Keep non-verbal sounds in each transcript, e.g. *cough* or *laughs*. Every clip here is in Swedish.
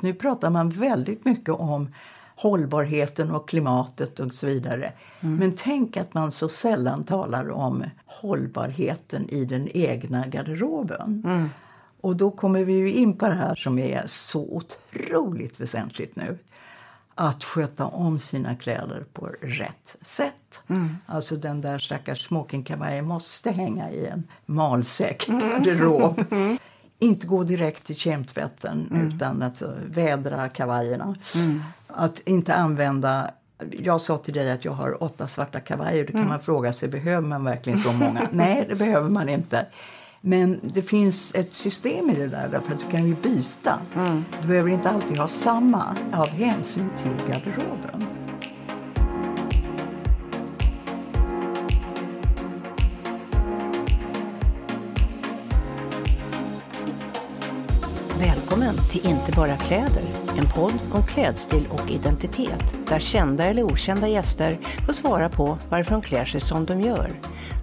Nu pratar man väldigt mycket om hållbarheten och klimatet och så vidare. Mm. Men tänk att man så sällan talar om hållbarheten i den egna garderoben. Mm. Och då kommer vi ju in på det här som är så otroligt väsentligt nu. Att sköta om sina kläder på rätt sätt. Mm. Alltså den där stackars smokingkavajen måste hänga i en malsäker mm. garderob. Inte gå direkt till kemtvätten mm. utan att vädra kavajerna. Mm. Att inte använda jag sa till dig att jag har åtta svarta kavajer. Då kan mm. man fråga sig, behöver man verkligen så många? *laughs* Nej, det behöver man inte. Men det finns ett system i det där, därför att du kan ju byta. Mm. Du behöver inte alltid ha samma av hänsyn till garderoben. Välkommen till Inte bara kläder, en podd om klädstil och identitet där kända eller okända gäster får svara på varför de klär sig som de gör.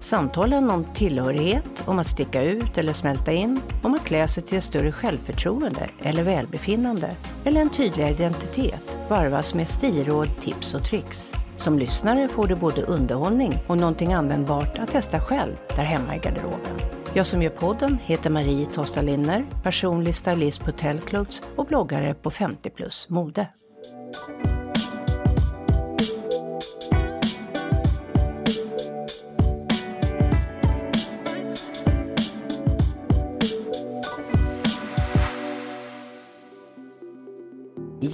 Samtalen om tillhörighet, om att sticka ut eller smälta in, om att klä sig till ett större självförtroende eller välbefinnande eller en tydligare identitet varvas med stilråd, tips och tricks. Som lyssnare får du både underhållning och någonting användbart att testa själv där hemma i garderoben. Jag som gör podden heter Marie Tosta Linner, personlig stylist på Tellclothes och bloggare på 50 plus mode.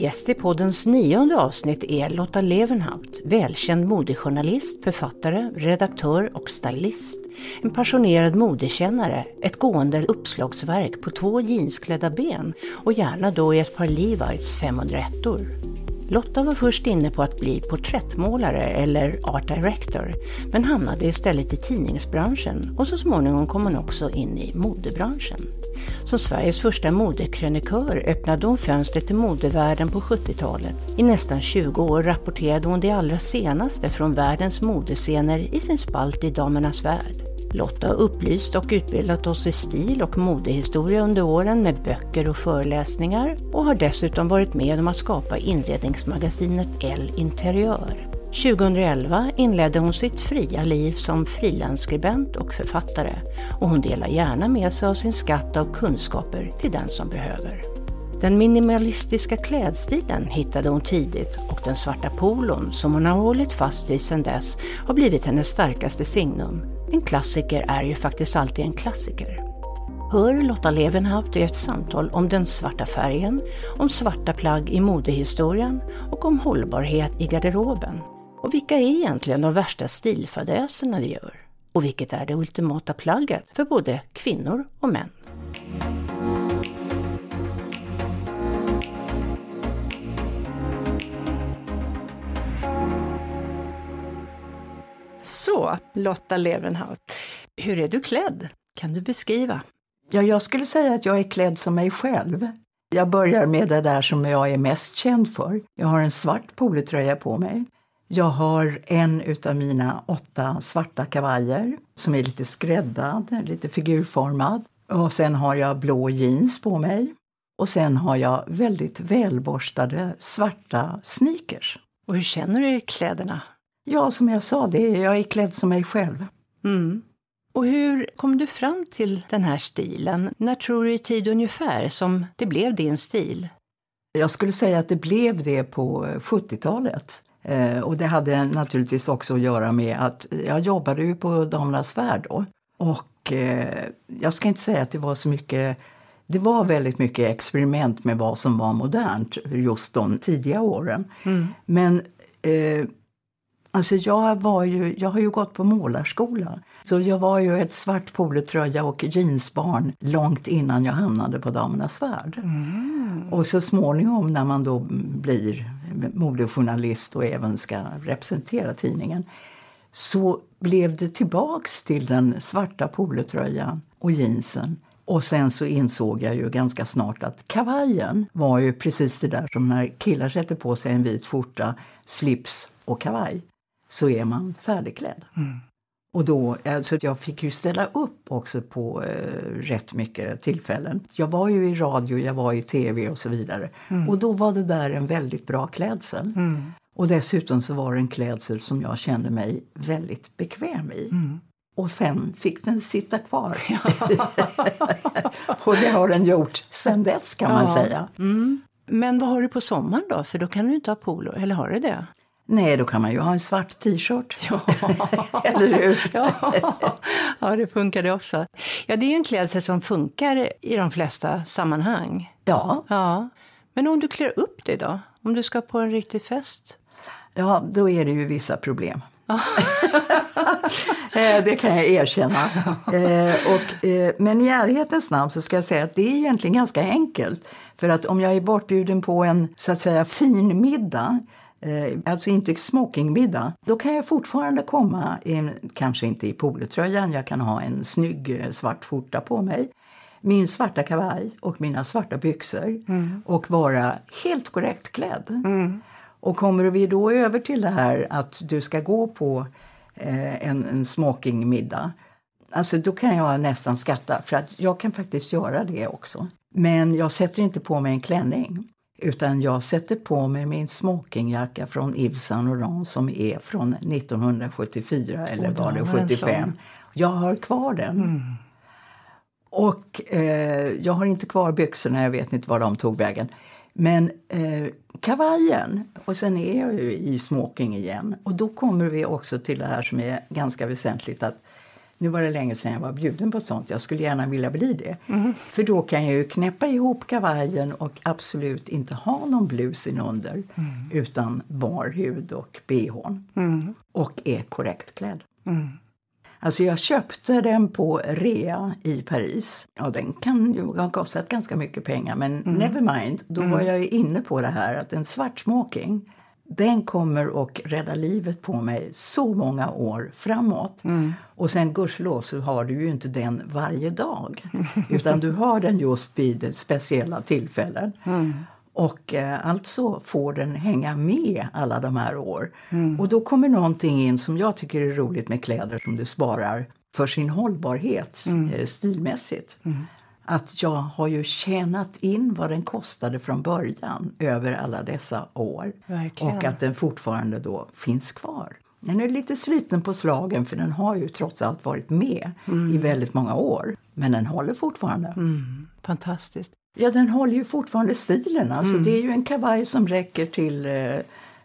Gäst i poddens nionde avsnitt är Lotta Levenhaupt, välkänd modejournalist, författare, redaktör och stylist. En passionerad modekännare, ett gående uppslagsverk på två jeansklädda ben och gärna då i ett par Levi's 501 -or. Lotta var först inne på att bli porträttmålare eller art director, men hamnade istället i tidningsbranschen och så småningom kom hon också in i modebranschen. Som Sveriges första modekrönikör öppnade hon fönstret till modevärlden på 70-talet. I nästan 20 år rapporterade hon det allra senaste från världens modescener i sin spalt i Damernas Värld. Lotta har upplyst och utbildat oss i stil och modehistoria under åren med böcker och föreläsningar och har dessutom varit med om att skapa inredningsmagasinet L Interiör. 2011 inledde hon sitt fria liv som frilansskribent och författare och hon delar gärna med sig av sin skatt av kunskaper till den som behöver. Den minimalistiska klädstilen hittade hon tidigt och den svarta polon som hon har hållit fast vid sedan dess har blivit hennes starkaste signum. En klassiker är ju faktiskt alltid en klassiker. Hör Lotta Levenhaupt i ett samtal om den svarta färgen, om svarta plagg i modehistorien och om hållbarhet i garderoben. Och vilka är egentligen de värsta stilfadäserna vi gör? Och vilket är det ultimata plagget för både kvinnor och män? Så, Lotta Levenhaupt, hur är du klädd? Kan du beskriva? Ja, jag skulle säga att jag är klädd som mig själv. Jag börjar med det där som jag är mest känd för. Jag har en svart polotröja på mig. Jag har en av mina åtta svarta kavajer som är lite skräddad, lite figurformad. Och sen har jag blå jeans på mig. Och sen har jag väldigt välborstade svarta sneakers. Och hur känner du i kläderna? Ja, som jag sa, det är, jag är klädd som mig själv. Mm. Och hur kom du fram till den här stilen? När tror du i tid ungefär som det blev din stil? Jag skulle säga att det blev det på 70-talet. Eh, och det hade naturligtvis också att göra med att jag jobbade ju på Damernas Värld då. Och eh, jag ska inte säga att det var så mycket det var väldigt mycket experiment med vad som var modernt just de tidiga åren. Mm. Men eh, alltså jag, var ju, jag har ju gått på målarskola. Så jag var ju ett svart polotröja och jeansbarn långt innan jag hamnade på Damernas Värld. Mm. Och så småningom när man då blir modejournalist och även ska representera tidningen så blev det tillbaks till den svarta polotröjan och jeansen. Och sen så insåg jag ju ganska snart att kavajen var ju precis det där som när killar sätter på sig en vit skjorta, slips och kavaj så är man färdigklädd. Mm. Och då, alltså jag fick ju ställa upp också på eh, rätt mycket tillfällen. Jag var ju i radio, jag var i tv och så vidare. Och då var det där en väldigt bra klädsel. Och dessutom så var det en klädsel som jag kände mig väldigt bekväm i. Och sen fick den sitta kvar. *laughs* *laughs* och det har den gjort sen dess kan man säga. Men vad har du på sommaren då? För då kan du inte ha polo, eller har du det? Nej, då kan man ju ha en svart t-shirt. *laughs* Eller hur? *laughs* ja. ja, det funkar det också. Ja, det är ju en klädsel som funkar i de flesta sammanhang. Ja, Ja. Men om du klär upp dig då? Om du ska på en riktig fest? ja, då är det ju vissa problem. *laughs* Eh, det kan jag erkänna. Eh, och, eh, men i ärlighetens namn så ska jag säga att det är egentligen ganska enkelt. För att om jag är bortbjuden på en så att säga fin middag Eh, alltså inte smokingmiddag. Då kan jag fortfarande komma, in, kanske inte i polotröjan, jag kan ha en snygg eh, svart skjorta på mig. Min svarta kavaj och mina svarta byxor och vara helt korrekt klädd. Och kommer vi då över till det här att du ska gå på eh, en, en smokingmiddag Alltså då kan jag nästan skatta för att jag kan faktiskt göra det också. Men jag sätter inte på mig en klänning. Utan jag sätter på mig min smokingjacka från Yves Saint Laurent som är från 1974 eller var det har man en 75. sån. Jag har kvar den. Och eh, jag har inte kvar byxorna, jag vet inte var de tog vägen. Men eh, kavajen, och sen är jag ju i smoking igen. Och då kommer vi också till det här som är ganska väsentligt att nu var det länge sedan jag var bjuden på sånt. Jag skulle gärna vilja bli det. För då kan jag ju knäppa ihop kavajen och absolut inte ha någon blus inunder utan bar hud och bhn. Och är korrekt klädd. Alltså jag köpte den på rea i Paris. Ja, den kan ju ha kostat ganska mycket pengar men never mind. Då var jag inne på det här att en svart smoking den kommer att rädda livet på mig så många år framåt. Och sen gudskelov så har du ju inte den varje dag. Utan du har den just vid speciella tillfällen. Och eh, alltså får den hänga med alla de här år. Och då kommer någonting in som jag tycker är roligt med kläder som du sparar för sin hållbarhet eh, stilmässigt. Att jag har ju tjänat in vad den kostade från början över alla dessa år. Verkligen. Och att den fortfarande då finns kvar. Den är lite sliten på slagen för den har ju trots allt varit med i väldigt många år. Men den håller fortfarande. Fantastiskt. Ja, den håller ju fortfarande stilen. Alltså, Det är ju en kavaj som räcker till eh,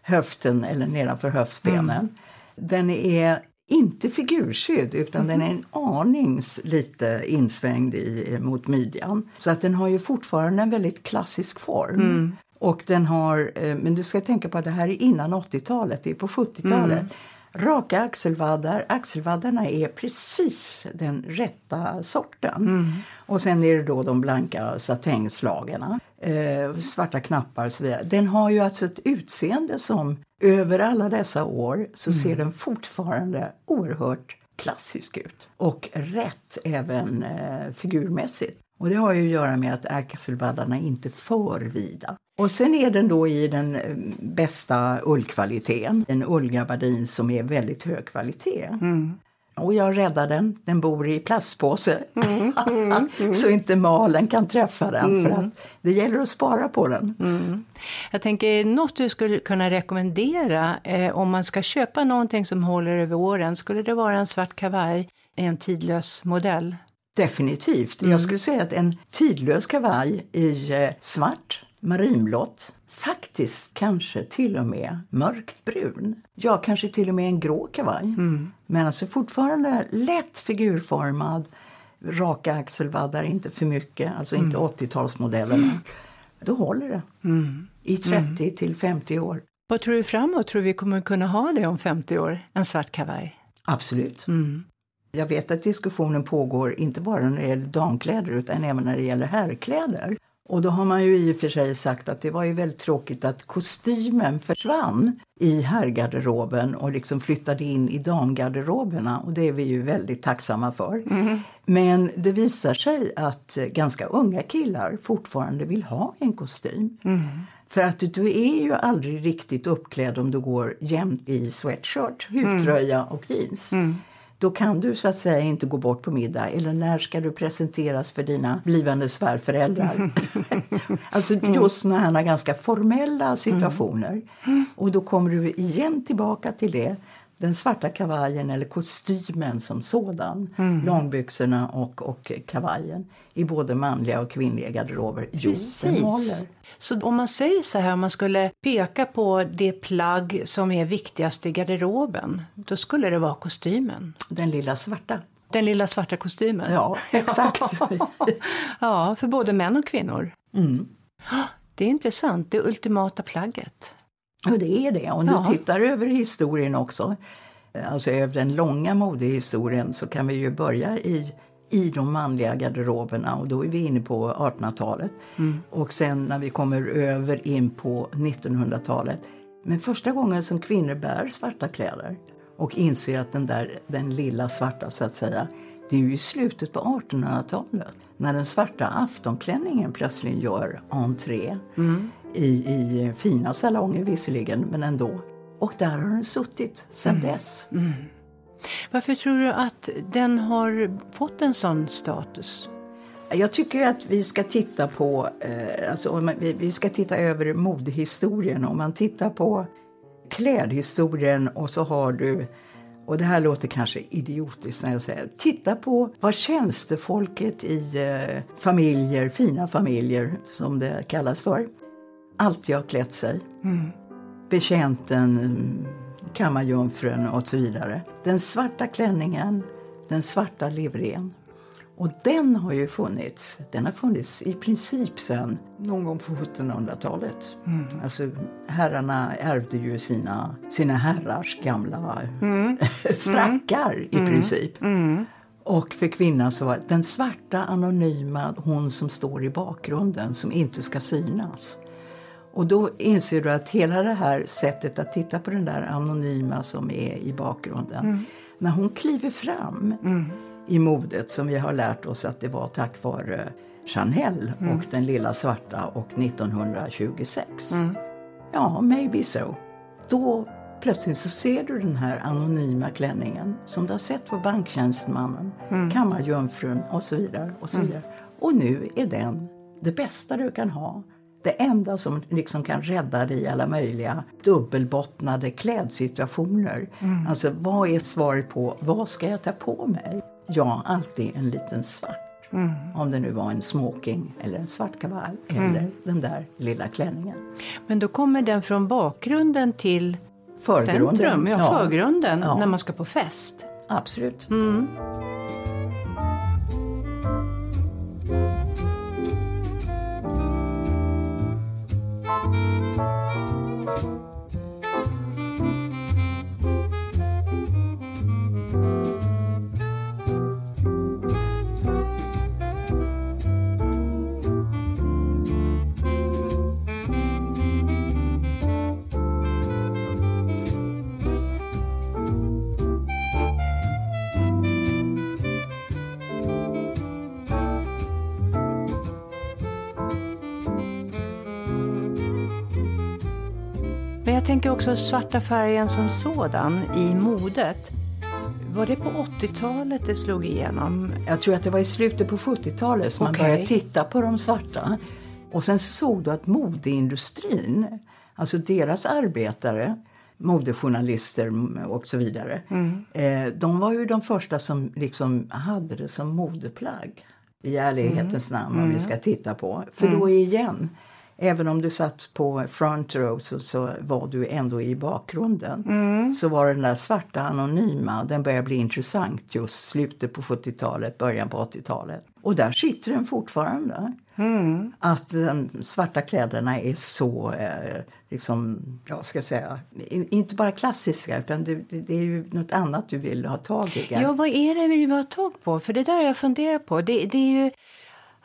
höften eller nedanför höftbenen. Den är inte figursydd utan den är en anings lite insvängd i, mot midjan. Så att den har ju fortfarande en väldigt klassisk form. Och den har, eh, men du ska tänka på att det här är innan 80-talet, det är på 70-talet. Raka axelvaddar. Axelvaddarna är precis den rätta sorten. Och sen är det då de blanka satängslagarna. Eh, svarta knappar och så vidare. Den har ju alltså ett utseende som över alla dessa år så ser den fortfarande oerhört klassisk ut. Och rätt även eh, figurmässigt. Och det har ju att göra med att axelvaddarna är inte för vida. Och sen är den då i den eh, bästa ullkvaliteten. En ullgabardin som är väldigt hög kvalitet. Och jag räddar den. Den bor i plastpåse. *laughs* så inte malen kan träffa den. För att det gäller att spara på den. Jag tänker något du skulle kunna rekommendera eh, om man ska köpa någonting som håller över åren. Skulle det vara en svart kavaj i en tidlös modell? Definitivt. Jag skulle säga att en tidlös kavaj i eh, svart, marinblått, faktiskt kanske till och med mörkt brun. Ja, kanske till och med en grå kavaj. Men alltså fortfarande lätt figurformad, raka axelvaddar, inte för mycket, alltså inte 80-talsmodellerna. Då håller det i 30 till 50 år. Vad tror du framåt? Tror vi kommer kunna ha det om 50 år? En svart kavaj? Absolut. Jag vet att diskussionen pågår inte bara när det gäller damkläder utan även när det gäller herrkläder. Och då har man ju i och för sig sagt att det var ju väldigt tråkigt att kostymen försvann i herrgarderoben och liksom flyttade in i damgarderoberna och det är vi ju väldigt tacksamma för. Men det visar sig att eh, ganska unga killar fortfarande vill ha en kostym. För att du är ju aldrig riktigt uppklädd om du går jämt i sweatshirt, huvtröja och jeans. Då kan du så att säga inte gå bort på middag. Eller när ska du presenteras för dina blivande svärföräldrar? *laughs* alltså just sådana här ganska formella situationer. Och då kommer du igen tillbaka till det. Den svarta kavajen eller kostymen som sådan. Mm. Långbyxorna och, och kavajen i både manliga och kvinnliga garderober. Jo. Så om man säger så här, om man skulle peka på det plagg som är viktigast i garderoben, då skulle det vara kostymen. Den lilla svarta. Den lilla svarta kostymen? Ja, exakt. *laughs* ja, för både män och kvinnor. Mm. Det är intressant, det ultimata plagget. Ja, det är det. Om ja. du tittar över historien också, alltså över den långa modehistorien, så kan vi ju börja i i de manliga garderoberna och då är vi inne på 1800-talet. Mm. Och sen när vi kommer över in på 1900-talet. Men första gången som kvinnor bär svarta kläder och inser att den där, den lilla svarta så att säga, det är ju i slutet på 1800-talet när den svarta aftonklänningen plötsligt gör entré mm. i, i fina salonger visserligen, men ändå. Och där har den suttit sedan mm. dess. Mm. Varför tror du att den har fått en sån status? Jag tycker att vi ska titta på, eh, alltså, vi ska titta över modehistorien. Om man tittar på klädhistorien och så har du och det här låter kanske idiotiskt när jag säger Titta på vad tjänstefolket i eh, familjer, fina familjer som det kallas för, alltid har klätt sig. Mm. Betjänten, kammarjungfrun och så vidare. Den svarta klänningen, den svarta livrén. Och den har ju funnits, den har funnits i princip sedan någon gång på 1700-talet. Mm. Alltså herrarna ärvde ju sina, sina herrars gamla mm. *laughs* frackar mm. i princip. Mm. Och för kvinnan så var den svarta anonyma, hon som står i bakgrunden, som inte ska synas. Och då inser du att hela det här sättet att titta på den där anonyma som är i bakgrunden. Mm. När hon kliver fram mm. i modet som vi har lärt oss att det var tack vare Chanel mm. och den lilla svarta och 1926. Mm. Ja, maybe so. Då plötsligt så ser du den här anonyma klänningen som du har sett på banktjänstemannen, mm. kammarjungfrun och så vidare. Och, så mm. vidare. och nu är den det bästa du kan ha det enda som liksom kan rädda dig i alla möjliga dubbelbottnade klädsituationer. Mm. Alltså vad är svaret på vad ska jag ta på mig? Ja, alltid en liten svart. Mm. Om det nu var en smoking eller en svart kavaj mm. eller den där lilla klänningen. Men då kommer den från bakgrunden till förgrunden. centrum, ja, ja. förgrunden, ja. när man ska på fest. Absolut. Mm. Också svarta färgen som sådan i modet. Var det på 80-talet det slog igenom? Jag tror att det var i slutet på 70-talet som okay. man började titta på de svarta. Och sen såg du att modeindustrin, alltså deras arbetare, modejournalister och så vidare. Mm. Eh, de var ju de första som liksom hade det som modeplagg. I ärlighetens mm. namn om mm. vi ska titta på. För då mm. igen, Även om du satt på front row så, så var du ändå i bakgrunden. Mm. Så var den där svarta anonyma, den började bli intressant just slutet på 70-talet, början på 80-talet. Och där sitter den fortfarande. Mm. Att de svarta kläderna är så, eh, liksom, jag ska säga, inte bara klassiska utan det, det, är ju något annat du vill ha tag i. Ja, vad är det vi vill ha tag på? För det där har jag funderat på. Det, det är ju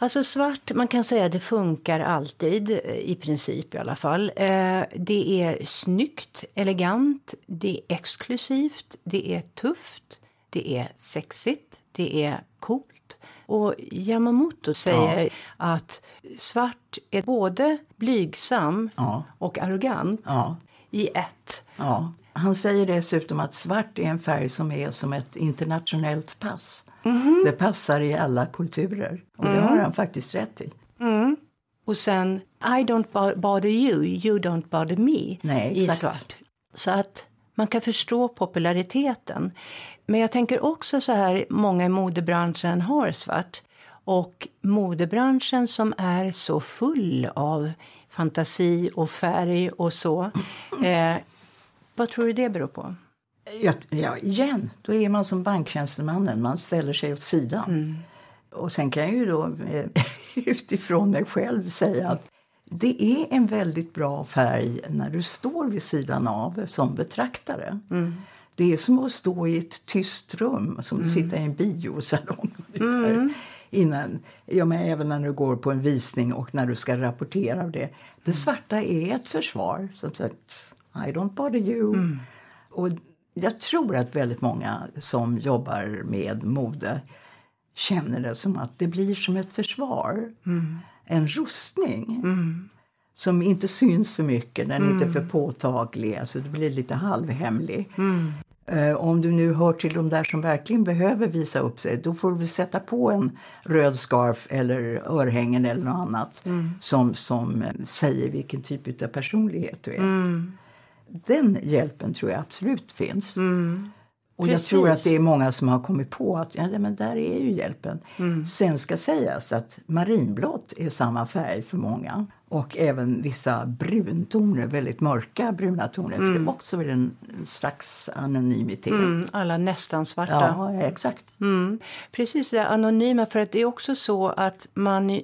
Alltså svart, man kan säga att det funkar alltid, eh, i princip i alla fall. Eh, det är snyggt, elegant, det är exklusivt, det är tufft, det är sexigt, det är coolt. Och Yamamoto säger ja. att svart är både blygsam ja. och arrogant ja. i ett. Han säger dessutom att svart är en färg som är som ett internationellt pass. Mhm. Det passar i alla kulturer. Och det har han faktiskt rätt i. Och sen I don't bo- bother you, you don't bother me Nej, i svart. Så att man kan förstå populariteten. Men jag tänker också så här, många i modebranschen har svart. Och modebranschen som är så full av fantasi och färg och så. *laughs* Eh, vad tror du det beror på? Ja, ja, igen, då är man som banktjänstemannen. Man ställer sig åt sidan. Och sen kan jag ju då eh, *laughs* utifrån mig själv säga att det är en väldigt bra färg när du står vid sidan av som betraktare. Det är som att stå i ett tyst rum, som att sitta i en biosalong. *laughs* ungefär. Innan, ja, men även när du går på en visning och när du ska rapportera det. Det svarta är ett försvar. Som sagt, I don't bother you. Och jag tror att väldigt många som jobbar med mode känner det som att det blir som ett försvar. En rustning. Som inte syns för mycket, den är inte för påtaglig. Alltså det blir lite halvhemlig. Eh, om du nu hör till de där som verkligen behöver visa upp sig då får du sätta på en röd scarf eller örhängen eller något annat som, som eh, säger vilken typ av personlighet du är. Den hjälpen tror jag absolut finns. Och jag tror att det är många som har kommit på att ja, men där är ju hjälpen. Sen ska sägas att marinblått är samma färg för många. Och även vissa bruntoner, väldigt mörka bruna toner. För det är också en slags anonymitet. Mm, alla nästan svarta. Ja, exakt. Mm. Precis, det anonyma. För att det är också så att man,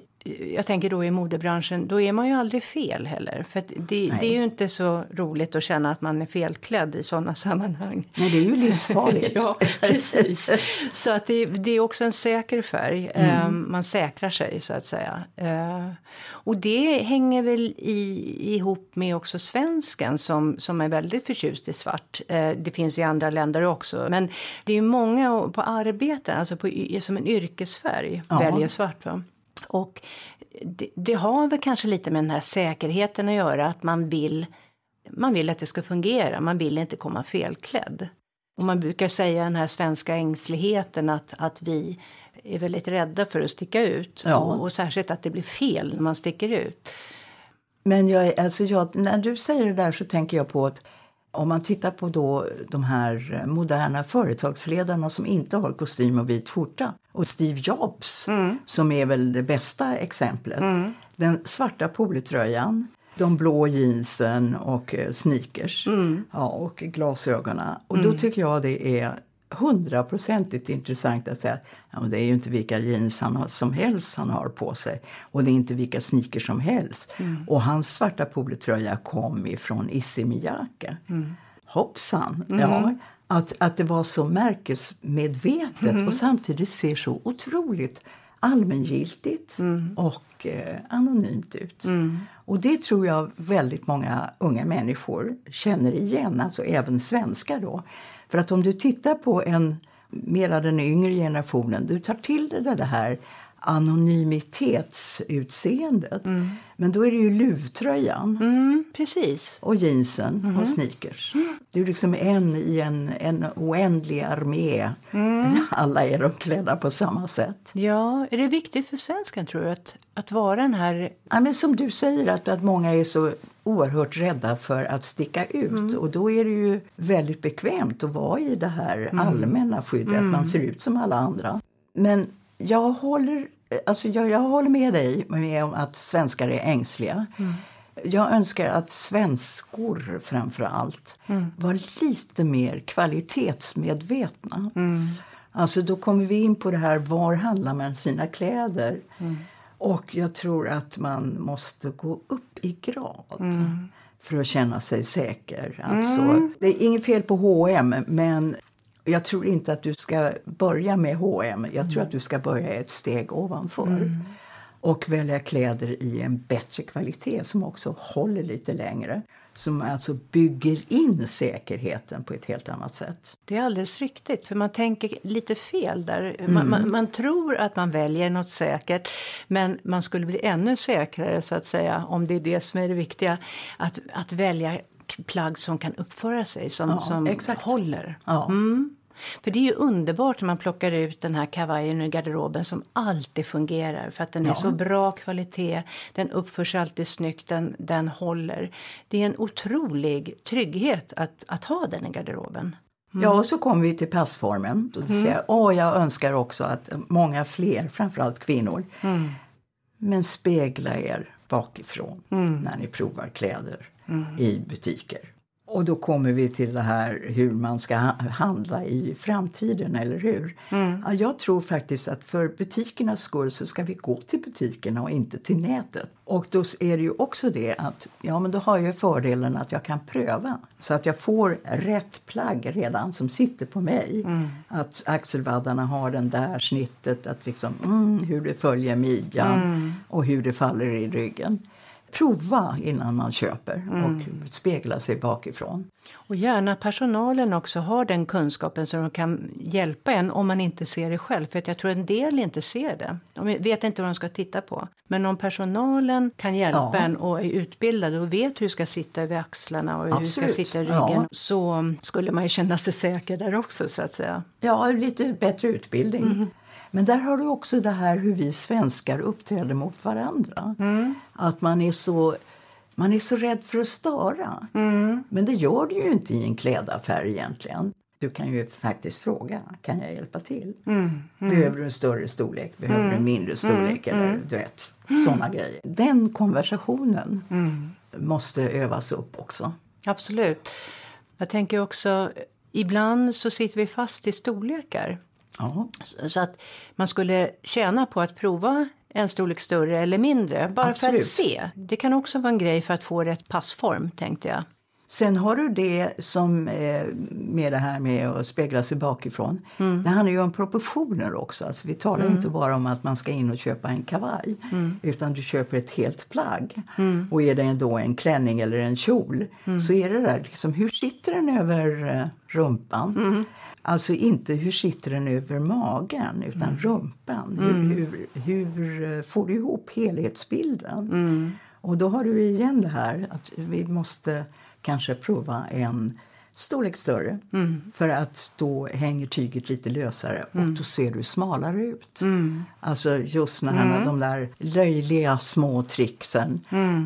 jag tänker då i modebranschen, då är man ju aldrig fel heller. För det, det är ju inte så roligt att känna att man är felklädd i sådana sammanhang. Nej, det är ju livsfarligt. *laughs* ja, precis. Så att det, det är också en säker färg. Eh, man säkrar sig så att säga. Eh, och det hänger väl i, ihop med också svensken som, som är väldigt förtjust i svart. Eh, det finns ju i andra länder också. Men det är många på arbeten, alltså på, som en yrkesfärg, Ja. väljer svart. Va? Och det, det har väl kanske lite med den här säkerheten att göra, att man vill, man vill att det ska fungera, man vill inte komma felklädd. Och man brukar säga den här svenska ängsligheten att, att vi är väldigt rädda för att sticka ut. Ja. Och, och särskilt att det blir fel när man sticker ut. Men jag, alltså jag, när du säger det där så tänker jag på att om man tittar på då de här moderna företagsledarna som inte har kostym och vit skjorta och Steve Jobs som är väl det bästa exemplet. Den svarta polotröjan, de blå jeansen och eh, sneakers. Ja, och glasögonen. Och då tycker jag det är hundraprocentigt intressant att säga ja, men det är ju inte vilka jeans han har, som helst han har på sig. Och det är inte vilka sneakers som helst. Och hans svarta polotröja kom ifrån Issey Miyake. Hoppsan! Ja, att, att det var så märkesmedvetet. Och samtidigt ser så otroligt allmängiltigt och eh, anonymt ut. Och det tror jag väldigt många unga människor känner igen, alltså även svenskar då. För att om du tittar på en mera den yngre generationen, du tar till dig det här anonymitetsutseendet. Men då är det ju luvtröjan Mm, precis. och jeansen och sneakers. Det är liksom en i en, en oändlig armé. *laughs* Alla är de klädda på samma sätt. Ja, är det viktigt för svensken tror du att, att vara den här... Ja, men som du säger, att, att många är så oerhört rädda för att sticka ut. Och då är det ju väldigt bekvämt att vara i det här allmänna skyddet. Man ser ut som alla andra. Men jag håller, alltså jag, jag håller med dig med om att svenskar är ängsliga. Jag önskar att svenskor framför allt var lite mer kvalitetsmedvetna. Alltså då kommer vi in på det här, var handlar man sina kläder? Och jag tror att man måste gå upp i grad för att känna sig säker. Alltså, Det är inget fel på H&M men jag tror inte att du ska börja med H&M. Jag tror att du ska börja ett steg ovanför. Och välja kläder i en bättre kvalitet som också håller lite längre. Som alltså bygger in säkerheten på ett helt annat sätt. Det är alldeles riktigt, för man tänker lite fel där. Man, man, man tror att man väljer något säkert, men man skulle bli ännu säkrare så att säga, om det är det som är det viktiga, att, att välja plagg som kan uppföra sig, som, Ja, som exakt. håller. Ja. Mm. För det är ju underbart när man plockar ut den här kavajen ur garderoben som alltid fungerar för att den är Ja. så bra kvalitet, den uppförs alltid snyggt, den, den håller. Det är en otrolig trygghet att, att ha den i garderoben. Ja, och så kommer vi till passformen. Då säger jag, åh, jag önskar också att många fler, framförallt kvinnor, men spegla er bakifrån när ni provar kläder i butiker. Och då kommer vi till det här hur man ska ha- handla i framtiden, eller hur? Ja, jag tror faktiskt att för butikernas skull så ska vi gå till butikerna och inte till nätet. Och då är det ju också det att, ja men då har jag fördelen att jag kan pröva. Så att jag får rätt plagg redan som sitter på mig. Att axelvaddarna har den där snittet, att liksom, mm, hur det följer midjan och hur det faller i ryggen. Prova innan man köper och spegla sig bakifrån. Och gärna personalen också har den kunskapen så de kan hjälpa en om man inte ser det själv. För att jag tror en del inte ser det. De vet inte vad de ska titta på. Men om personalen kan hjälpa Ja. en och är utbildad och vet hur det ska sitta över axlarna och hur Absolut. ska sitta i ryggen Ja. så skulle man ju känna sig säker där också så att säga. Ja, lite bättre utbildning. Men där har du också det här hur vi svenskar uppträder mot varandra. Att man är så... Man är så rädd för att störa. Men det gör du ju inte i en klädaffär egentligen. Du kan ju faktiskt fråga, kan jag hjälpa till? Behöver du en större storlek? Behöver du en mindre storlek? Eller du vet, sådana grejer. Den konversationen måste övas upp också. Absolut. Jag tänker också, ibland så sitter vi fast i storlekar. Ja, Så att man skulle tjäna på att prova en storlek större eller mindre. Bara för Absolut. att se. Det kan också vara en grej för att få rätt passform tänkte jag. Sen har du det som eh, med det här med att spegla sig bakifrån. Det handlar ju om proportioner också. Alltså, vi talar inte bara om att man ska in och köpa en kavaj. Utan du köper ett helt plagg. Och är det då en klänning eller en kjol så är det där liksom, hur sitter den över eh, rumpan? Alltså inte hur sitter den över magen utan rumpan. Hur, hur, hur eh, får du ihop helhetsbilden? Och då har du igen det här att vi måste kanske prova en storlek större. För att då hänger tyget lite lösare och då ser du smalare ut. Alltså just när han har de där löjliga små tricksen.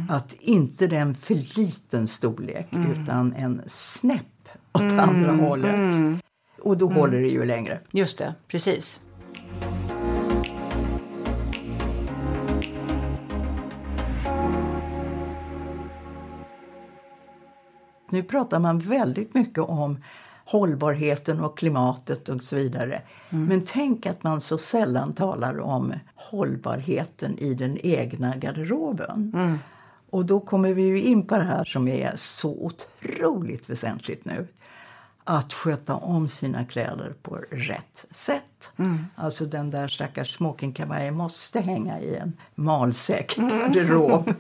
Att inte den för liten storlek utan en snäpp åt andra hållet. Och då håller det ju längre. Just det, precis. Nu pratar man väldigt mycket om hållbarheten och klimatet och så vidare. Men tänk att man så sällan talar om hållbarheten i den egna garderoben. Och då kommer vi in på det här som är så otroligt väsentligt nu. Att sköta om sina kläder på rätt sätt. Alltså den där stackars smokingkavajen måste hänga i en malsäck *laughs* garderob.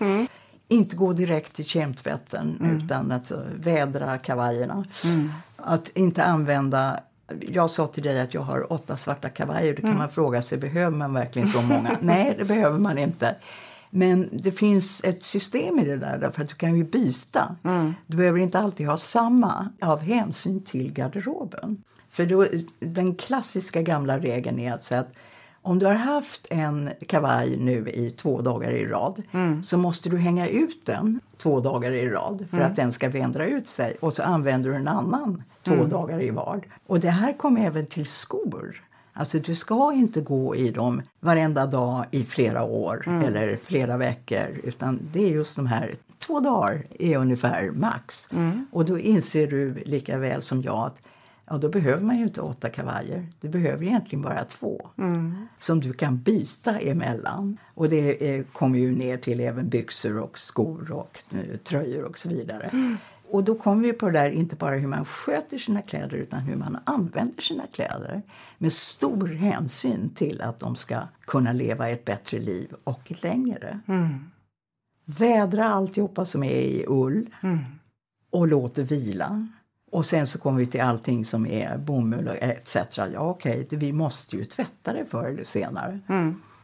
Inte gå direkt till kemtvätten utan att eh, vädra kavajerna. Att inte använda... Jag sa till dig att jag har åtta svarta kavajer. Då kan man fråga sig, behöver man verkligen så många? *laughs* Nej, det behöver man inte. Men det finns ett system i det där, därför att du kan ju byta. Du behöver inte alltid ha samma av hänsyn till garderoben. För då, den klassiska gamla regeln är att säga att om du har haft en kavaj nu i två dagar i rad så måste du hänga ut den två dagar i rad för att den ska vändra ut sig och så använder du en annan två dagar i rad. Och det här kommer även till skor. Alltså du ska inte gå i dem varenda dag i flera år eller flera veckor utan det är just de här två dagar är ungefär max. Och då inser du lika väl som jag att Ja, då behöver man ju inte åtta kavajer. Du behöver egentligen bara två som du kan byta emellan. Och det är, kommer ju ner till även byxor och skor och eh, tröjor och så vidare. Och då kommer vi på det där, inte bara hur man sköter sina kläder utan hur man använder sina kläder. Med stor hänsyn till att de ska kunna leva ett bättre liv och längre. Vädra alltihopa som är i ull och låt det vila. Och sen så kommer vi till allting som är bomull och etc. Ja okej, det- vi måste ju tvätta det förr eller senare.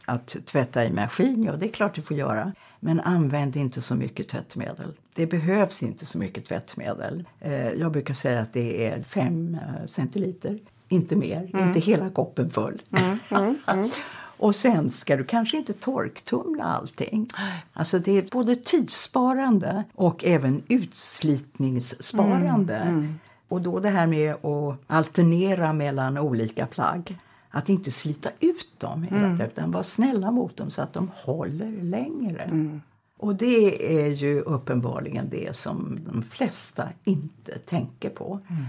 Att tvätta i maskin, ja det är klart du får göra. Men använd inte så mycket tvättmedel. Det behövs inte så mycket tvättmedel. Eh, jag brukar säga att det är 5 eh, centiliter, inte mer. Mm. Inte hela koppen full. Mm, mm, mm. *laughs* och sen ska du kanske inte torktumla allting. Alltså det är både tidssparande och även utslitningssparande. Mm, mm. Och då det här med att alternera mellan olika plagg. Att inte slita ut dem mm. utan vara snälla mot dem så att de håller längre. Mm. Och det är ju uppenbarligen det som de flesta inte tänker på. Mm.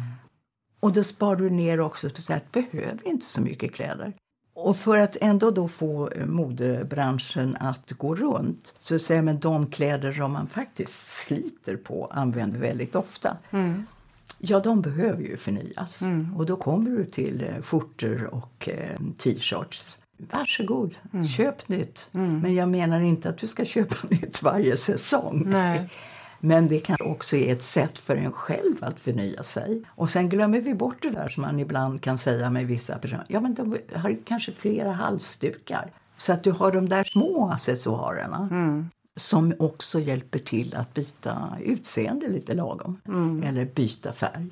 Och då sparar du ner också, speciellt behöver inte så mycket kläder. Och för att ändå då få modebranschen att gå runt så säger man de kläder som man faktiskt sliter på använder väldigt ofta. Mm. Ja, de behöver ju förnyas. Mm. Och då kommer du till eh, skjortor och eh, t-shirts. Varsågod, mm. köp nytt. Mm. Men jag menar inte att du ska köpa *laughs* nytt varje säsong. Nej. Men det kan också är ett sätt för en själv att förnya sig. Och sen glömmer vi bort det där som man ibland kan säga med vissa personer. Ja, men de har kanske flera halsdukar. Så att du har de där små accessoarerna. Mm som också hjälper till att byta utseende lite lagom. Mm. Eller byta färg.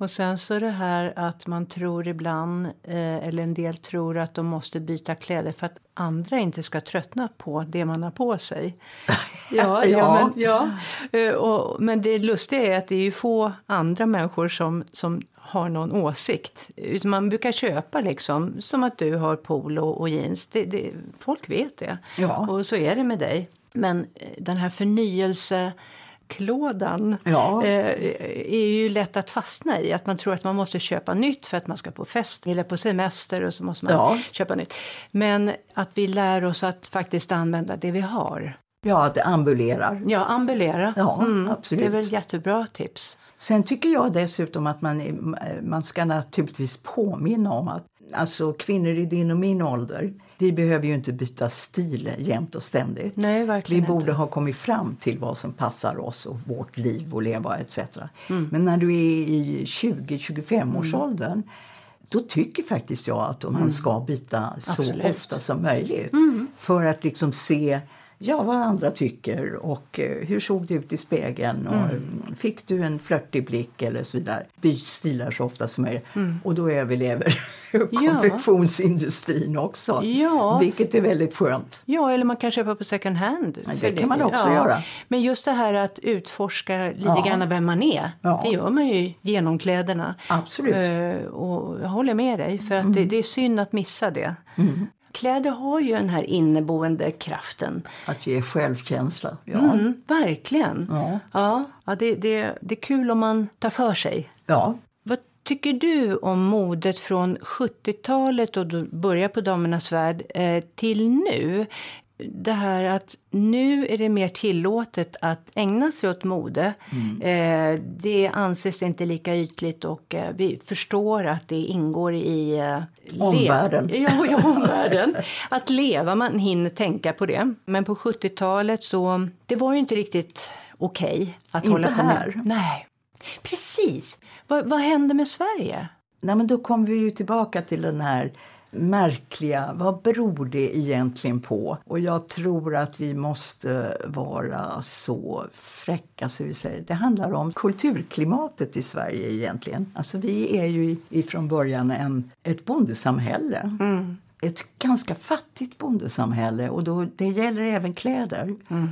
Och sen så det här att man tror ibland, eh, eller en del tror att de måste byta kläder för att andra inte ska tröttna på det man har på sig. *laughs* Ja, ja. ja, men, ja. Eh, och, men det lustiga är att det är ju få andra människor som, som har någon åsikt. Man brukar köpa liksom, som att du har polo och jeans. Det, det, folk vet det. Ja. Och så är det med dig. Men eh, den här förnyelseklådan ja. eh, är ju lätt att fastna i. Att man tror att man måste köpa nytt för att man ska på fest eller på semester och så måste man ja. köpa nytt. Men att vi lär oss att faktiskt använda det vi har. Ja, att det ambulerar. Ja, ambulera. Ja, mm, absolut. Det är väl jättebra tips. Sen tycker jag dessutom att man, man ska naturligtvis påminna om att alltså kvinnor i din och min ålder, vi behöver ju inte byta stil jämt och ständigt. Nej, verkligen vi borde inte. ha kommit fram till vad som passar oss och vårt liv och leva etc. Mm. Men när du är i 20-25 års mm. åldern då tycker faktiskt jag att man mm. ska byta så Absolut. ofta som möjligt. Mm. För att liksom se ja, vad andra tycker och eh, hur såg det ut i spegeln och mm. fick du en flörtig blick eller så vidare. Byt stilar så ofta som möjligt mm. och då överlever *laughs* konfektionsindustrin också. Ja. Vilket är väldigt skönt. Ja, eller man kan köpa på second hand. Ja, det kan man också ja. göra. Men just det här att utforska lite ja. grann vem man är, det gör man ju genom kläderna. Absolut. Uh, och jag håller med dig, för att mm. det, det, är synd att missa det. Mm. Kläder har ju den här inneboende kraften. Att ge självkänsla, ja. Mm, verkligen. Ja. Ja, ja det, det, det är kul om man tar för sig. Ja. Vad tycker du om modet från 70-talet och börjar på Damernas Värld eh, till nu? Det här att nu är det mer tillåtet att ägna sig åt mode. Mm. Eh, det anses inte lika ytligt och eh, vi förstår att det ingår i eh, omvärlden. *laughs* Ja, ja, omvärlden. att leva, man hinner tänka på det. Men på 70-talet så det var ju inte riktigt okej okay att inte hålla på med. här. Nej, precis. Va, vad hände med Sverige? Nej, men då kom vi ju tillbaka till den här märkliga. Vad beror det egentligen på? Och jag tror att vi måste vara så fräcka så vi säger. Det handlar om kulturklimatet i Sverige egentligen. Alltså vi är ju ifrån början en, ett bondesamhälle. Mm. Ett ganska fattigt bondesamhälle och då, det gäller även kläder. Mm.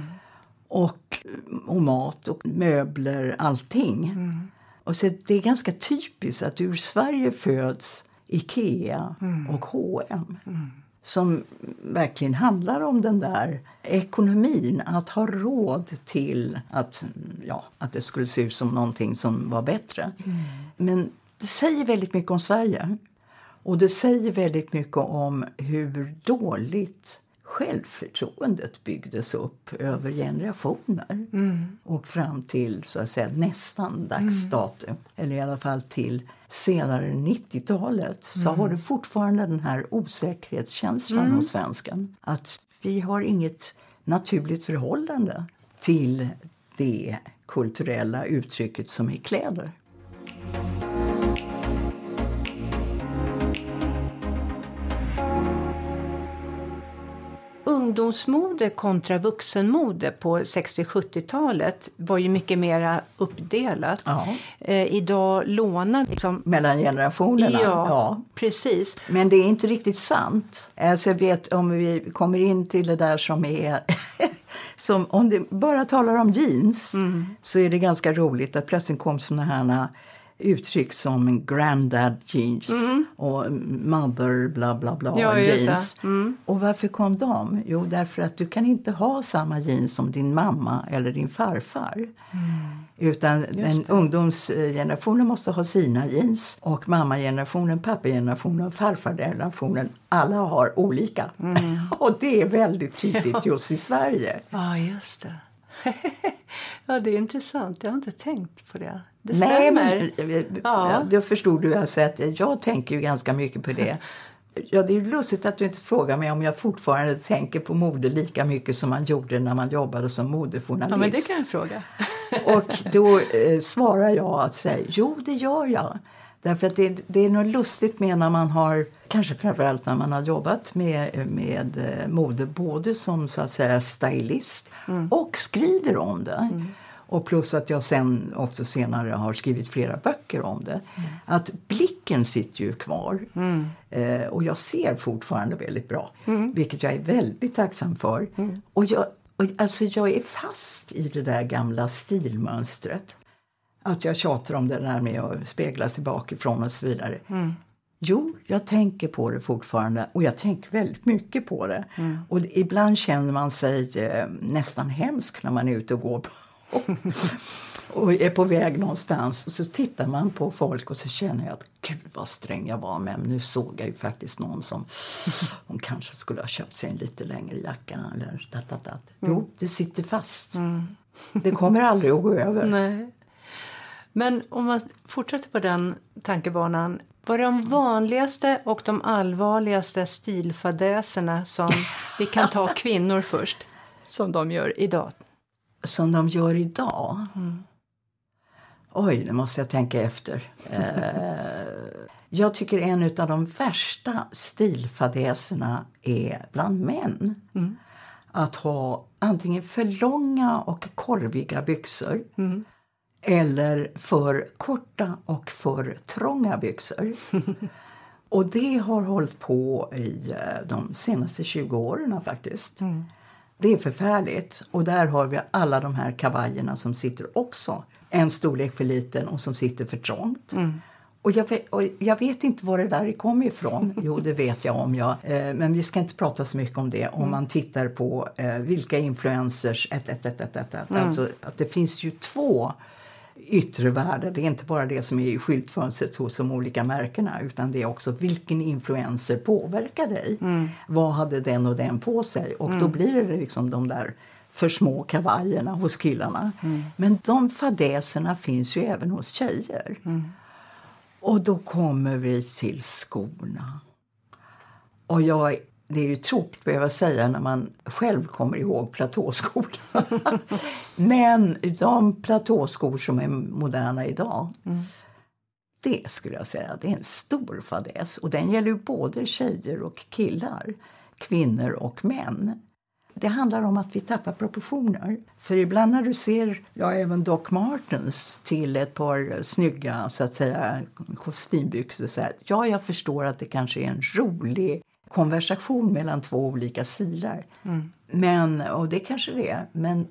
Och, och mat och möbler, allting. Mm. Och så det är ganska typiskt att ur Sverige föds Ikea mm. och H&M mm. som verkligen handlar om den där ekonomin, att ha råd till att, ja, att det skulle se ut som någonting som var bättre. Mm. Men det säger väldigt mycket om Sverige. Och det säger väldigt mycket om hur dåligt självförtroendet byggdes upp över generationer mm. och fram till så att säga, nästan dags dato. Mm. Eller i alla fall till senare 90-talet så mm. har du fortfarande den här osäkerhetskänslan mm. hos svensken. Att vi har inget naturligt förhållande till det kulturella uttrycket som är kläder. Ungdomsmode kontra vuxenmode på 60-70-talet var ju mycket mer uppdelat. Ja. Eh, idag lånar liksom... Mellan generationerna. Ja, ja. precis. Men det är inte riktigt sant. Alltså jag vet om vi kommer in till det där som är... *laughs* som om det bara talar om jeans Mm. så är det ganska roligt att plötsligt kom såna här uttryck som granddad jeans och mother bla bla bla Mm. Ja, jeans. Och varför kom de? Jo, därför att du kan inte ha samma jeans som din mamma eller din farfar. Mm. Utan den ungdomsgenerationen måste ha sina jeans och mammagenerationen, pappagenerationen och farfargenerationen alla har olika. Mm. *laughs* och det är väldigt tydligt just i Sverige. Ja, just det. *laughs* ja, det är intressant. Jag har inte tänkt på det. Det Nej, stämmer. men ja. Ja. då förstod du alltså att jag tänker ju ganska mycket på det. Ja, det är lustigt att du inte frågar mig om jag fortfarande tänker på mode lika mycket som man gjorde när man jobbade som modejournalist. Ja, men det kan jag fråga. *laughs* Och då eh, svarar jag att säga, jo det gör jag. Därför att det, det är något lustigt med när man har, kanske framförallt när man har jobbat med, med eh, mode både som så att säga stylist och skriver om det. Och plus att jag sen också senare har skrivit flera böcker om det. Att blicken sitter ju kvar. Eh, och jag ser fortfarande väldigt bra. Vilket jag är väldigt tacksam för. Och jag, och alltså jag är fast i det där gamla stilmönstret. Att jag tjatar om det där med att spegla sig bakifrån och så vidare. Jo, jag tänker på det fortfarande och jag tänker väldigt mycket på det. Och ibland känner man sig eh, nästan hemsk när man är ute och går och är på väg någonstans och så tittar man på folk och så känner jag att gud vad sträng jag var men nu såg jag ju faktiskt någon som hon kanske skulle ha köpt sig en lite längre jacka eller dat, dat, dat. Jo, det sitter fast. Det kommer aldrig att gå över. *laughs* Nej. Men om man fortsätter på den tankebanan. Vad är de vanligaste och de allvarligaste stilfadäserna som vi kan ta *laughs* kvinnor först, som de gör idag? Som de gör idag? Oj, nu måste jag tänka efter. *laughs* Eh, jag tycker en av de värsta stilfadäserna är bland män. Att ha antingen för långa och korviga byxor eller för korta och för trånga byxor. *laughs* och det har hållit på i eh, de senaste 20 åren faktiskt. Det är förfärligt. Och där har vi alla de här kavajerna som sitter också en storlek för liten och som sitter för trångt. Och jag, vet, och jag vet inte var det där kommer ifrån. *laughs* Jo, det vet jag om. Jag. Eh, men vi ska inte prata så mycket om det. Om man tittar på eh, vilka influencers... Ett, ett, ett, ett, ett, ett. Alltså, att det finns ju två yttre världar. Det är inte bara det som är i skyltfönstret hos de olika märkena utan det är också vilken influencer påverkar dig. Vad hade den och den på sig? Och då blir det liksom de där för små kavajerna hos killarna. Men de fadäserna finns ju även hos tjejer. Och då kommer vi till skorna. Och jag, det är ju tråkigt behöva säga när man själv kommer ihåg platåskor. *laughs* Men de platåskor som är moderna idag det skulle jag säga, det är en stor fadäs. Och den gäller både tjejer och killar, kvinnor och män. Det handlar om att vi tappar proportioner. För ibland när du ser, ja även Doc Martens till ett par snygga så att säga kostymbyxor så här, ja jag förstår att det kanske är en rolig konversation mellan två olika stilar. Men, och det kanske det är, men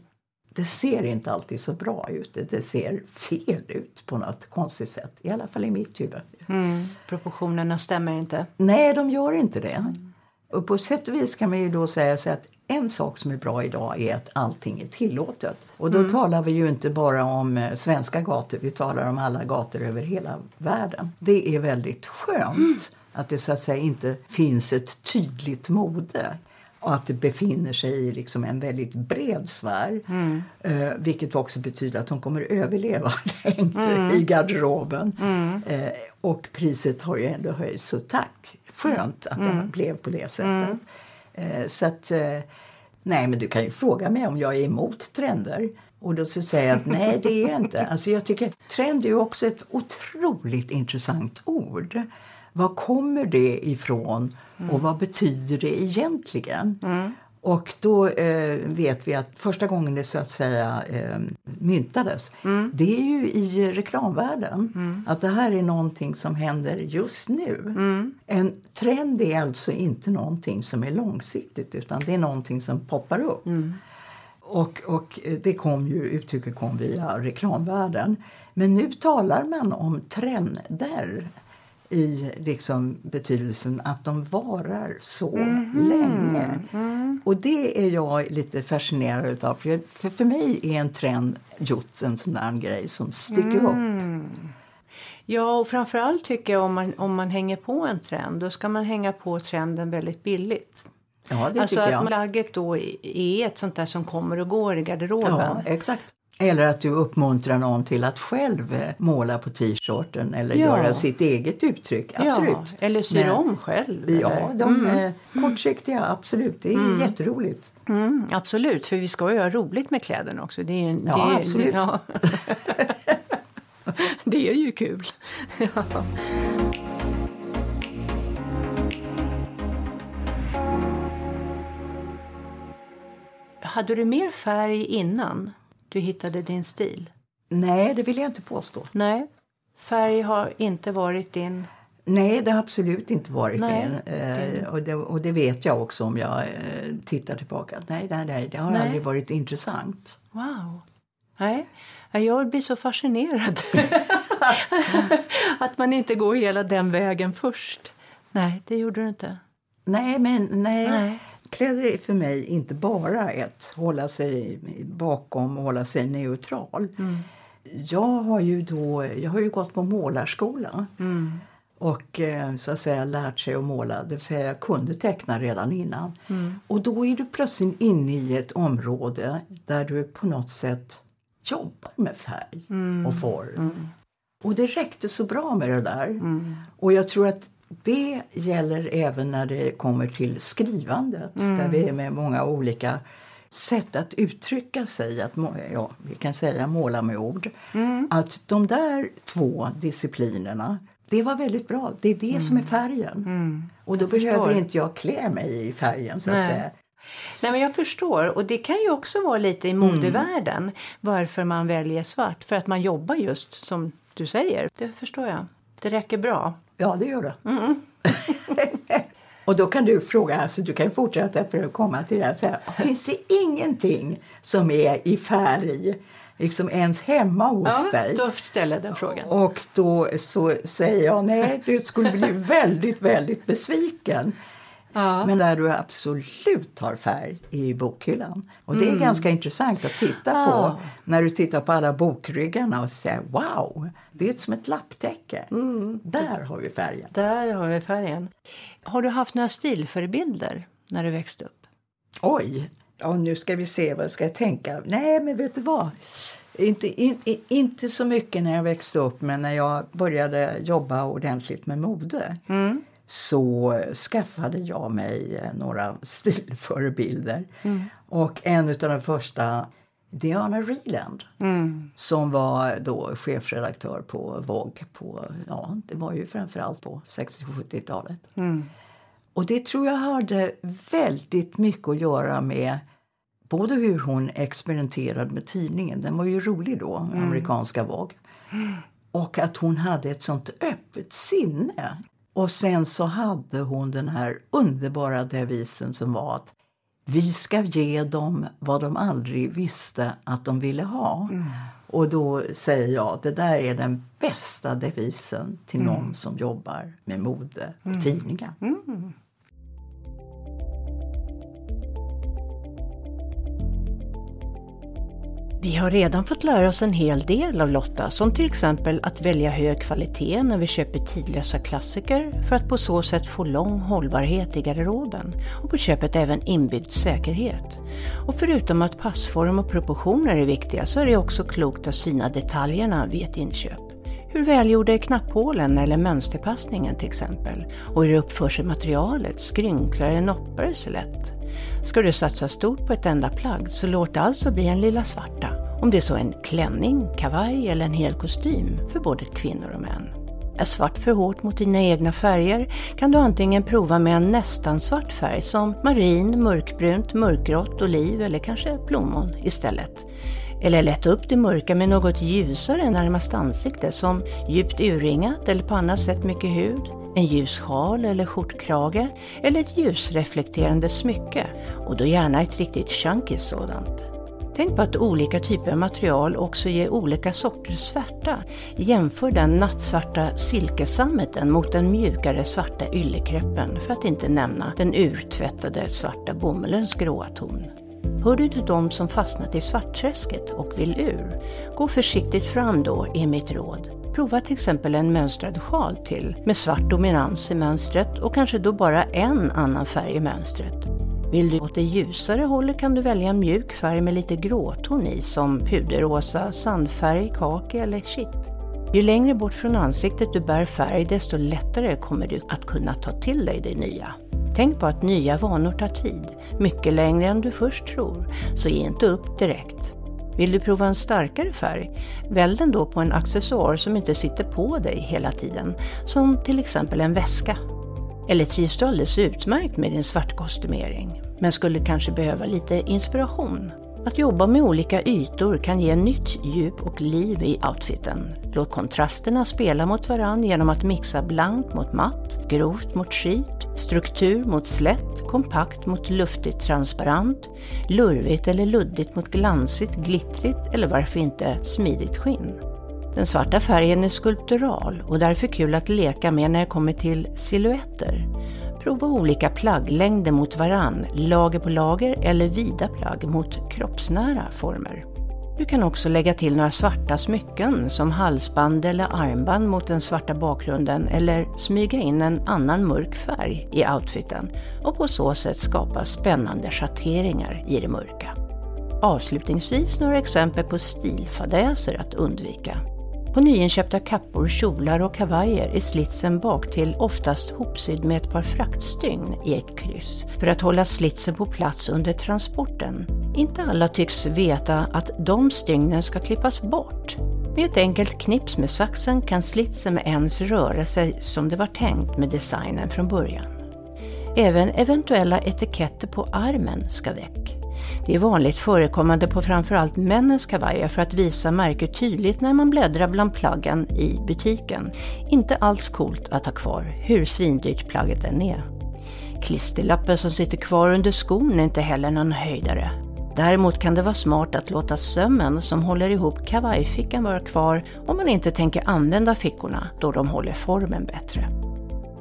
det ser inte alltid så bra ut. Det ser fel ut på något konstigt sätt. I alla fall i mitt huvud. Mm, proportionerna stämmer inte. Nej, de gör inte det. Och på sätt och vis kan man ju då säga så att en sak som är bra idag är att allting är tillåtet. Och då talar vi ju inte bara om eh, svenska gator, vi talar om alla gator över hela världen. Det är väldigt skönt att det så att säga inte finns ett tydligt mode och att det befinner sig i liksom en väldigt bred sfär. Eh, vilket också betyder att de kommer överleva *laughs* längre i garderoben. Eh, och priset har ju ändå höjts, så tack! Skönt att det blev på det sättet. Eh, så att, eh, nej men du kan ju fråga mig om jag är emot trender. Och då så säger jag att nej det är jag inte. *laughs* Alltså jag tycker trend är ju också ett otroligt intressant ord. Var kommer det ifrån och vad betyder det egentligen? Och då eh, vet vi att första gången det så att säga eh, myntades, Mm. det är ju i reklamvärlden. Att det här är någonting som händer just nu. Mm. En trend är alltså inte någonting som är långsiktigt utan det är någonting som poppar upp. Mm. Och, och det kom ju, uttrycket kom via reklamvärlden. Men nu talar man om trender i liksom betydelsen att de varar så länge. Och det är jag lite fascinerad utav. För, jag, för, för mig är en trend just en sån där grej som sticker upp. Ja, och framförallt tycker jag om man, om man hänger på en trend, då ska man hänga på trenden väldigt billigt. Ja, det alltså tycker att jag. plagget då är ett sånt där som kommer och går i garderoben. Ja, exakt. Eller att du uppmuntrar någon till att själv eh, måla på t-shirten eller Ja. göra sitt eget uttryck. Absolut. Ja, eller Men- om själv. Ja, eller? de är kortsiktiga, absolut. Det är jätteroligt. Mm, absolut, för vi ska ju ha roligt med kläderna också. Det är, Ja, det absolut. ja. *laughs* det är ju kul. Ja. Hade du mer färg innan du hittade din stil? Nej, det vill jag inte påstå. Nej, färg har inte varit din... Nej, det har absolut inte varit Nej. min. Eh, och, det, och det vet jag också om jag eh, tittar tillbaka. Nej, nej, nej, det har Nej. aldrig varit intressant. Wow. Nej, jag blir så fascinerad. *laughs* att man inte går hela den vägen först. Nej, det gjorde du inte. Nej, men nej. Nej. Kläder är för mig inte bara ett hålla sig bakom och hålla sig neutral. Mm. Jag har ju då, jag har ju gått på målarskola. Mm. och eh, så att säga lärt sig att måla. Det vill säga jag kunde teckna redan innan. Mm. Och då är du plötsligt inne i ett område där du på något sätt jobbar med färg Mm. och form. Och det räckte så bra med det där. Och jag tror att det gäller även när det kommer till skrivandet där vi är med många olika sätt att uttrycka sig, att ja, vi kan säga måla med ord. Att de där två disciplinerna, det var väldigt bra. Det är det som är färgen. Och då behöver förstår. inte jag klä mig i färgen så att Nej. säga. Nej, men jag förstår. Och det kan ju också vara lite i modevärlden varför man väljer svart. För att man jobbar just som du säger. Det förstår jag. Det räcker bra. Ja, det gör det. *laughs* och då kan du fråga, alltså du kan fortsätta för att komma till det här. Så här finns det ingenting som är i färg, liksom ens hemma hos dig? då ställer jag den frågan. Och då så säger jag nej, du skulle bli *laughs* väldigt, väldigt besviken. Ja. Men där du absolut har färg i bokhyllan. Och det är ganska intressant att titta på Ja. när du tittar på alla bokryggarna och säger wow, det är som ett lapptäcke. Där har vi färgen. Där har vi färgen. Har du haft några stilförebilder när du växte upp? Oj, ja, nu ska vi se vad jag ska tänka. Nej, men vet du vad? Inte, in, inte så mycket när jag växte upp, men när jag började jobba ordentligt med mode så skaffade jag mig eh, några stilförebilder. Och en av de första, Diana Reeland som var då chefredaktör på Vogue på, ja, det var ju framförallt på 60-70-talet. Och det tror jag hade väldigt mycket att göra med både hur hon experimenterade med tidningen, den var ju rolig då, amerikanska Vogue. Och att hon hade ett sånt öppet sinne. Och sen så hade hon den här underbara devisen som var att vi ska ge dem vad de aldrig visste att de ville ha. Och då säger jag det där är den bästa devisen till någon som jobbar med mode och tidningar. Vi har redan fått lära oss en hel del av Lotta, som till exempel att välja hög kvalitet när vi köper tidlösa klassiker för att på så sätt få lång hållbarhet i garderoben och på köpet även inbyggd säkerhet. Och förutom att passform och proportioner är viktiga så är det också klokt att syna detaljerna vid ett inköp. Hur välgjorda är knapphålen eller mönsterpassningen till exempel? Och hur uppför sig materialet, skrynklar eller noppar det sig lätt? Ska du satsa stort på ett enda plagg så låt det alltså bli en lilla svarta. Om det är så en klänning, kavaj eller en hel kostym för både kvinnor och män. Är svart för hårt mot dina egna färger kan du antingen prova med en nästan svart färg som marin, mörkbrunt, mörkgrått, oliv eller kanske plommon istället. Eller lätta upp det mörka med något ljusare närmast ansikte som djupt urringat eller på annat sätt mycket hud, en ljus sjal eller skjortkrage eller ett ljusreflekterande smycke och då gärna ett riktigt chunky sådant. Tänk på att olika typer av material också ger olika sorters svärta. Jämför den nattsvarta silkesammeten mot den mjukare svarta yllekräppen för att inte nämna den urtvättade svarta bomullens gråa ton. Hör du till dem som fastnat i svartträsket och vill ur? Gå försiktigt fram då, är mitt råd. Prova till exempel en mönstrad sjal till med svart dominans i mönstret och kanske då bara en annan färg i mönstret. Vill du åt det ljusare hållet kan du välja en mjuk färg med lite gråton i som puderrosa, sandfärg, kake eller kitt. Ju längre bort från ansiktet du bär färg desto lättare kommer du att kunna ta till dig det nya. Tänk på att nya vanor tar tid, mycket längre än du först tror, så ge inte upp direkt. Vill du prova en starkare färg? Välj den då på en accessoar som inte sitter på dig hela tiden, som till exempel en väska. Eller trivs du alldeles utmärkt med din svartkostymering, men skulle kanske behöva lite inspiration? Att jobba med olika ytor kan ge nytt djup och liv i outfiten. Låt kontrasterna spela mot varann genom att mixa blankt mot matt, grovt mot skit, struktur mot slätt, kompakt mot luftigt transparent, lurvigt eller luddigt mot glansigt, glittrigt eller varför inte smidigt skinn. Den svarta färgen är skulptural och därför kul att leka med när det kommer till silhuetter. Prova olika plagglängder mot varann, lager på lager eller vida plagg mot kroppsnära former. Du kan också lägga till några svarta smycken som halsband eller armband mot den svarta bakgrunden eller smyga in en annan mörk färg i outfiten och på så sätt skapa spännande schatteringar i det mörka. Avslutningsvis några exempel på stilfadäser att undvika. På nyinköpta kappor, kjolar och kavajer är slitsen baktill oftast hopsydd med ett par fraktstygn i ett kryss för att hålla slitsen på plats under transporten. Inte alla tycks veta att de stygnen ska klippas bort. Med ett enkelt knips med saxen kan slitsen med ens röra sig som det var tänkt med designen från början. Även eventuella etiketter på armen ska väck. Det är vanligt förekommande på framförallt männens kavajer för att visa märket tydligt när man bläddrar bland plaggen i butiken. Inte alls coolt att ha kvar, hur svindyrt plagget än är. Klisterlappen som sitter kvar under skon är inte heller någon höjdare. Däremot kan det vara smart att låta sömmen som håller ihop kavajfickan vara kvar om man inte tänker använda fickorna då de håller formen bättre.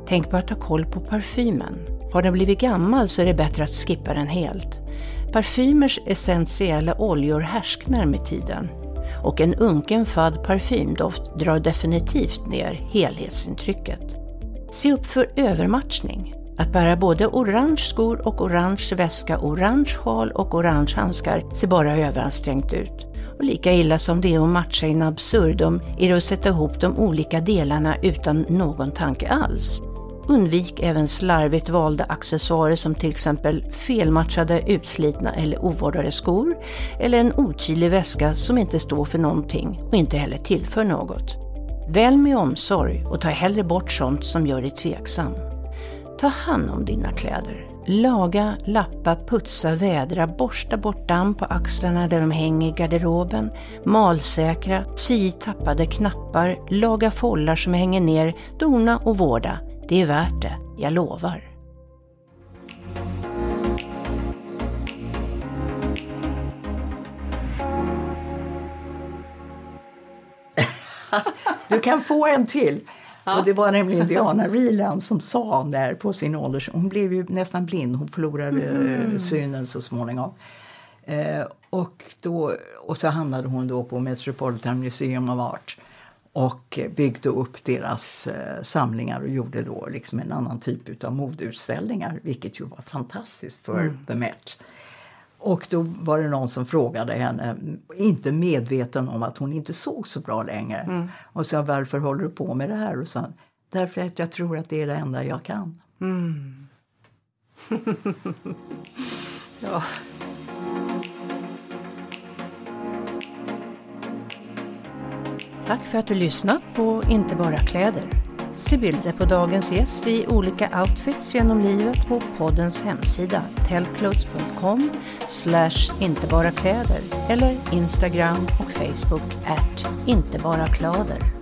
Tänk på att ha koll på parfymen. Har den blivit gammal så är det bättre att skippa den helt. Parfymers essentiella oljor härsknar med tiden och en unken fadd parfymdoft drar definitivt ner helhetsintrycket. Se upp för övermatchning. Att bära både orange skor och orange väska, orange sjal och orange handskar ser bara överansträngt ut. Och lika illa som det är att matcha in absurdum är det att sätta ihop de olika delarna utan någon tanke alls. Undvik även slarvigt valda accessoarer som till exempel felmatchade, utslitna eller ovårdade skor eller en otydlig väska som inte står för någonting och inte heller tillför något. Välj med omsorg och ta hellre bort sånt som gör dig tveksam. Ta hand om dina kläder. Laga, lappa, putsa, vädra, borsta bort damm på axlarna där de hänger i garderoben, malsäkra, sy tappade knappar, laga follar som hänger ner, dona och vårda. Det är värt det, jag lovar. *laughs* Du kan få en till. Ja. Och det var nämligen Diana Vreeland som sa där på sin ålder, hon blev ju nästan blind, hon förlorade mm. synen så småningom. Eh, och, då, och så hamnade hon då på Metropolitan Museum of Art och byggde upp deras eh, samlingar och gjorde då liksom en annan typ av modeutställningar vilket ju var fantastiskt för mm. The Met. Och då var det någon som frågade henne, inte medveten om att hon inte såg så bra längre. Mm. Och sa varför håller du på med det här? Och sa därför att jag tror att det är det enda jag kan. Mm. *laughs* ja. Tack för att du lyssnat på Inte bara kläder. Se bilder på dagens gäst i olika outfits genom livet på poddens hemsida tellclothes.com slash inte bara kläder eller Instagram och Facebook at inte bara kläder.